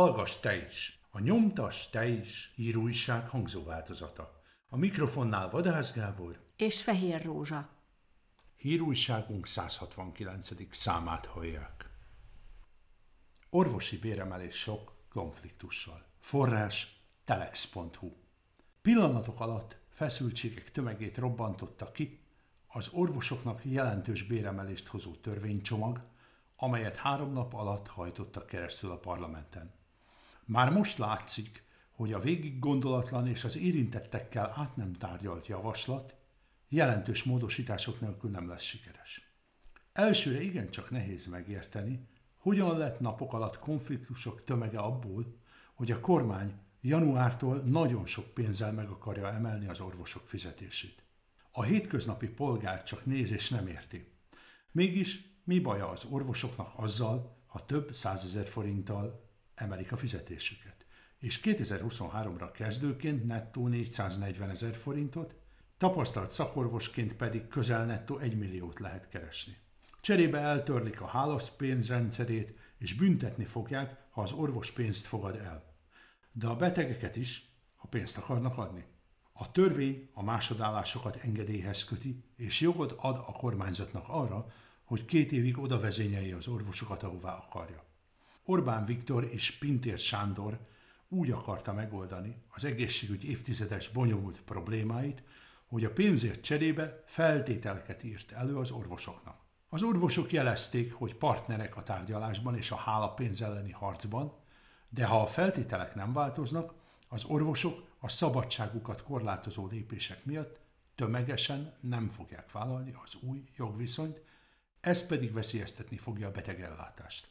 Hallgass te is! A nyomtas te is hírújság hangzóváltozata. A mikrofonnál Vadász Gábor és Fehér Rózsa. Hírújságunk 169. számát hallják. Orvosi béremelés sok konfliktussal. Forrás telex.hu Pillanatok alatt feszültségek tömegét robbantotta ki az orvosoknak jelentős béremelést hozó törvénycsomag, amelyet három nap alatt hajtottak keresztül a parlamenten. Már most látszik, hogy a végig gondolatlan és az érintettekkel át nem tárgyalt javaslat jelentős módosítások nélkül nem lesz sikeres. Elsőre igencsak nehéz megérteni, hogyan lett napok alatt konfliktusok tömege abból, hogy a kormány januártól nagyon sok pénzzel meg akarja emelni az orvosok fizetését. A hétköznapi polgár csak néz és nem érti. Mégis mi baja az orvosoknak azzal, ha több százezer forinttal emelik a fizetésüket? És 2023-ra kezdőként nettó 440 ezer forintot, tapasztalt szakorvosként pedig közel nettó 1 milliót lehet keresni. Cserébe eltörlik a hálaszpénz rendszerét, és büntetni fogják, ha az orvos pénzt fogad el. De a betegeket is, ha pénzt akarnak adni. A törvény a másodállásokat engedélyhez köti, és jogot ad a kormányzatnak arra, hogy két évig oda vezényelje az orvosokat, ahová akarja. Orbán Viktor és Pintér Sándor úgy akarta megoldani az egészségügy évtizedes bonyolult problémáit, hogy a pénzért cserébe feltételeket írt elő az orvosoknak. Az orvosok jelezték, hogy partnerek a tárgyalásban és a hálapénz elleni harcban, de ha a feltételek nem változnak, az orvosok a szabadságukat korlátozó lépések miatt tömegesen nem fogják vállalni az új jogviszonyt, ez pedig veszélyeztetni fogja a betegellátást.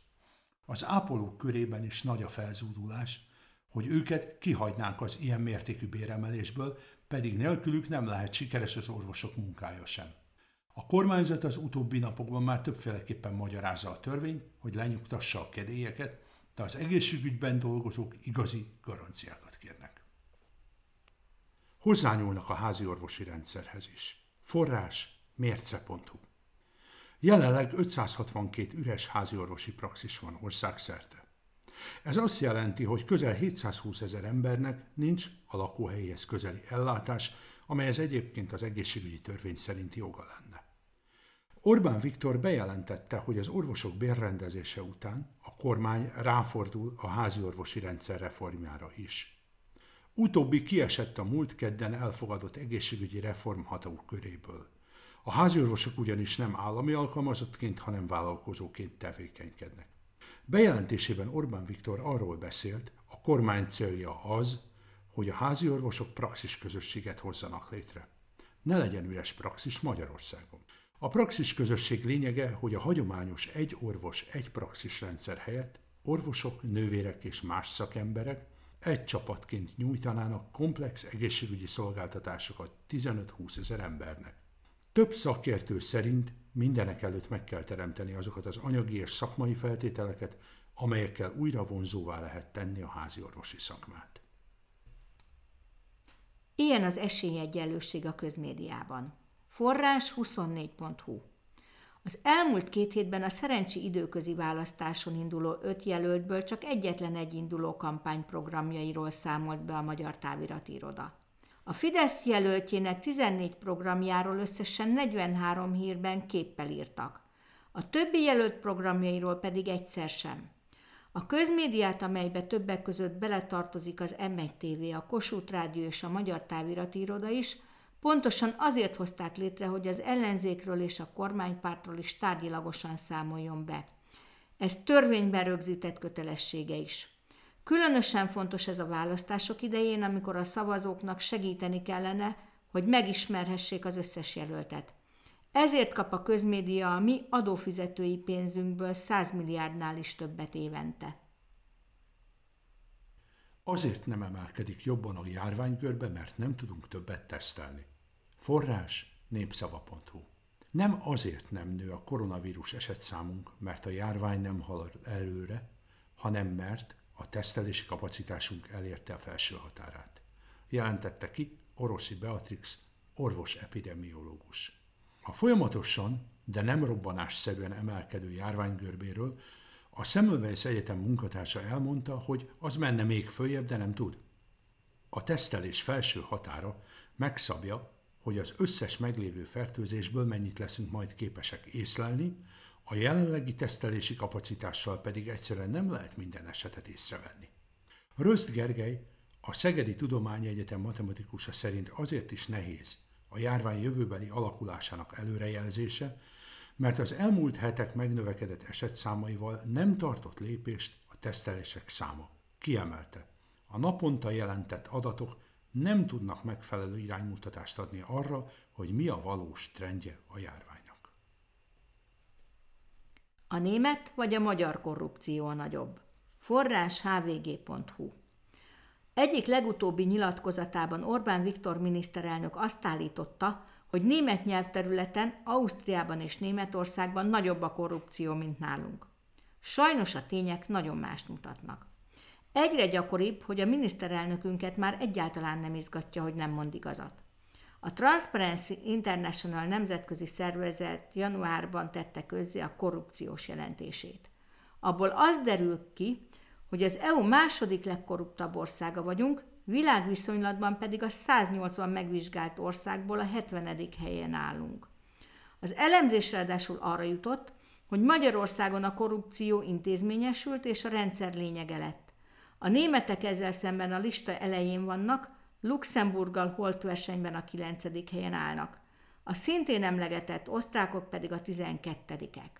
Az ápolók körében is nagy a felzúdulás, hogy őket kihagynánk az ilyen mértékű béremelésből, pedig nélkülük nem lehet sikeres az orvosok munkája sem. A kormányzat az utóbbi napokban már többféleképpen magyarázza a törvényt, hogy lenyugtassa a kedélyeket, de az egészségügyben dolgozók igazi garanciákat kérnek. Hozzányúlnak a házi orvosi rendszerhez is. Forrás mérce.hu Jelenleg 562 üres háziorvosi praxis van országszerte. Ez azt jelenti, hogy közel 720 ezer embernek nincs a lakóhelyéhez közeli ellátás, amely ez egyébként az egészségügyi törvény szerinti joga lenne. Orbán Viktor bejelentette, hogy az orvosok bérrendezése után a kormány ráfordul a háziorvosi rendszer reformjára is. Utóbbi kiesett a múlt kedden elfogadott egészségügyi reform ható köréből. A háziorvosok ugyanis nem állami alkalmazottként, hanem vállalkozóként tevékenykednek. Bejelentésében Orbán Viktor arról beszélt, a kormány célja az, hogy a háziorvosok praxis közösséget hozzanak létre. Ne legyen üres praxis Magyarországon. A praxis közösség lényege, hogy a hagyományos egy orvos, egy praxis rendszer helyett orvosok, nővérek és más szakemberek egy csapatként nyújtanának komplex egészségügyi szolgáltatásokat 15-20 ezer embernek. Több szakértő szerint mindenek előtt meg kell teremteni azokat az anyagi és szakmai feltételeket, amelyekkel újra vonzóvá lehet tenni a házi orvosi szakmát. Ilyen az esélyegyenlőség a közmédiában. Forrás 24.hu Az elmúlt két hétben a szerencsi időközi választáson induló öt jelöltből csak egyetlen egy induló kampányprogramjairól számolt be a Magyar Táviratiroda. A Fidesz jelöltjének 14 programjáról összesen 43 hírben képpel írtak. A többi jelölt programjairól pedig egyszer sem. A közmédiát, amelybe többek között beletartozik az M1 TV, a Kossuth Rádió és a Magyar Távirati Iroda is, pontosan azért hozták létre, hogy az ellenzékről és a kormánypártról is tárgyilagosan számoljon be. Ez törvényben rögzített kötelessége is. Különösen fontos ez a választások idején, amikor a szavazóknak segíteni kellene, hogy megismerhessék az összes jelöltet. Ezért kap a közmédia a mi adófizetői pénzünkből 100 milliárdnál is többet évente. Azért nem emelkedik jobban a járványkörbe, mert nem tudunk többet tesztelni. Forrás népszava.hu Nem azért nem nő a koronavírus esetszámunk, mert a járvány nem halad előre, hanem mert a tesztelési kapacitásunk elérte a felső határát. Jelentette ki Oroszi Beatrix, orvos epidemiológus. A folyamatosan, de nem robbanásszerűen emelkedő járványgörbéről A Semmelweis Egyetem munkatársa elmondta, hogy az menne még följebb, de nem tud. A tesztelés felső határa megszabja, hogy az összes meglévő fertőzésből mennyit leszünk majd képesek észlelni, a jelenlegi tesztelési kapacitással pedig egyszerűen nem lehet minden esetet észrevenni. Röszt Gergely, a Szegedi Tudományegyetem matematikusa szerint azért is nehéz a járvány jövőbeli alakulásának előrejelzése, mert az elmúlt hetek megnövekedett esetszámaival nem tartott lépést a tesztelések száma. Kiemelte, a naponta jelentett adatok nem tudnak megfelelő iránymutatást adni arra, hogy mi a valós trendje a járványnak. A német vagy a magyar korrupció a nagyobb? Forrás hvg.hu Egyik legutóbbi nyilatkozatában Orbán Viktor miniszterelnök azt állította, hogy német nyelvterületen, Ausztriában és Németországban nagyobb a korrupció, mint nálunk. Sajnos a tények nagyon mást mutatnak. Egyre gyakoribb, hogy a miniszterelnökünket már egyáltalán nem izgatja, hogy nem mond igazat. A Transparency International nemzetközi szervezet januárban tette közzé a korrupciós jelentését. Abból az derül ki, hogy az EU második legkorruptabb országa vagyunk, világviszonylatban pedig a 180 megvizsgált országból a 70. helyen állunk. Az elemzés ráadásul arra jutott, hogy Magyarországon a korrupció intézményesült és a rendszer lényege lett. A németek ezzel szemben a lista elején vannak, Luxemburggal holt versenyben a 9. helyen állnak. A szintén emlegetett osztrákok pedig a 12-ek.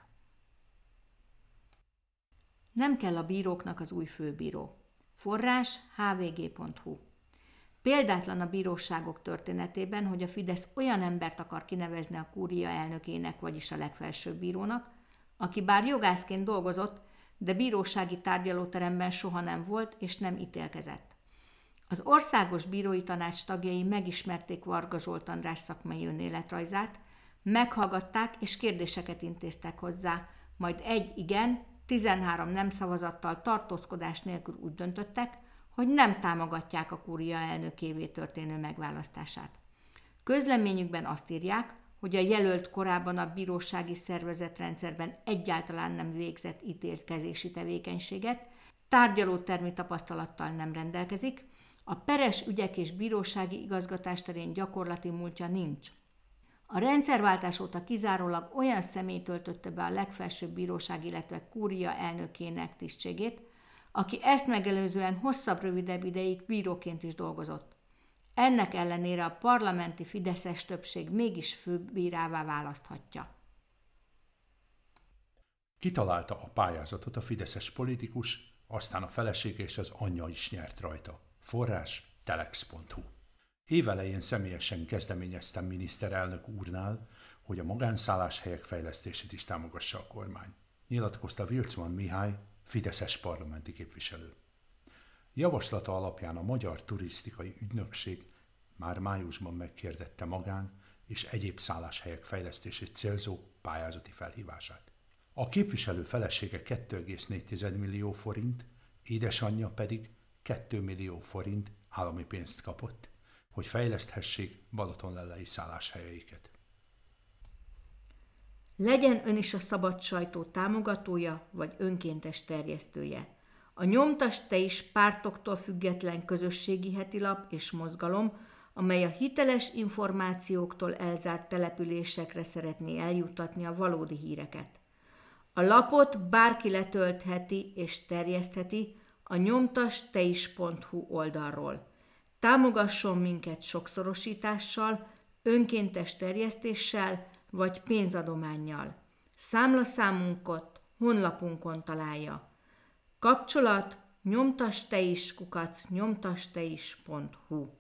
Nem kell a bíróknak az új főbíró. Forrás hvg.hu Példátlan a bíróságok történetében, hogy a Fidesz olyan embert akar kinevezni a kúria elnökének, vagyis a legfelsőbb bírónak, aki bár jogászként dolgozott, de bírósági tárgyalóteremben soha nem volt és nem ítélkezett. Az Országos Bírói Tanács tagjai megismerték Varga Zsolt András szakmai önéletrajzát, meghallgatták és kérdéseket intéztek hozzá, majd egy igen, 13 nem szavazattal tartózkodás nélkül úgy döntöttek, hogy nem támogatják a kúria elnökévé történő megválasztását. Közleményükben azt írják, hogy a jelölt korábban a bírósági szervezetrendszerben egyáltalán nem végzett ítélkezési tevékenységet, tárgyalótermi tapasztalattal nem rendelkezik, a peres ügyek és bírósági igazgatás terén gyakorlati múltja nincs. A rendszerváltás óta kizárólag olyan személy töltötte be a legfelsőbb bíróság, illetve kúria elnökének tisztségét, aki ezt megelőzően hosszabb-rövidebb ideig bíróként is dolgozott. Ennek ellenére a parlamenti fideszes többség mégis főbírává választhatja. Kitalálta a pályázatot a fideszes politikus, aztán a feleség és az anyja is nyert rajta. Forrás telex.hu Évelején személyesen kezdeményeztem miniszterelnök úrnál, hogy a magánszálláshelyek fejlesztését is támogassa a kormány. Nyilatkozta Vilcman Mihály, Fideszes parlamenti képviselő. Javaslata alapján a Magyar Turisztikai Ügynökség már májusban megkérdette magán és egyéb szálláshelyek fejlesztését célzó pályázati felhívását. A képviselő felesége 2,4 millió forint, édesanyja pedig 2 millió forint állami pénzt kapott, hogy fejleszthessék Balatonlellei szálláshelyeiket. Legyen ön is a szabad sajtó támogatója vagy önkéntes terjesztője. A Nyomtas Te is pártoktól független közösségi hetilap és mozgalom, amely a hiteles információktól elzárt településekre szeretné eljuttatni a valódi híreket. A lapot bárki letöltheti és terjesztheti a nyomtasteis.hu oldalról. Támogasson minket sokszorosítással, önkéntes terjesztéssel vagy pénzadománnyal. Számlaszámunkat honlapunkon találja. Kapcsolat nyomtasteis kukac nyomtasteis.hu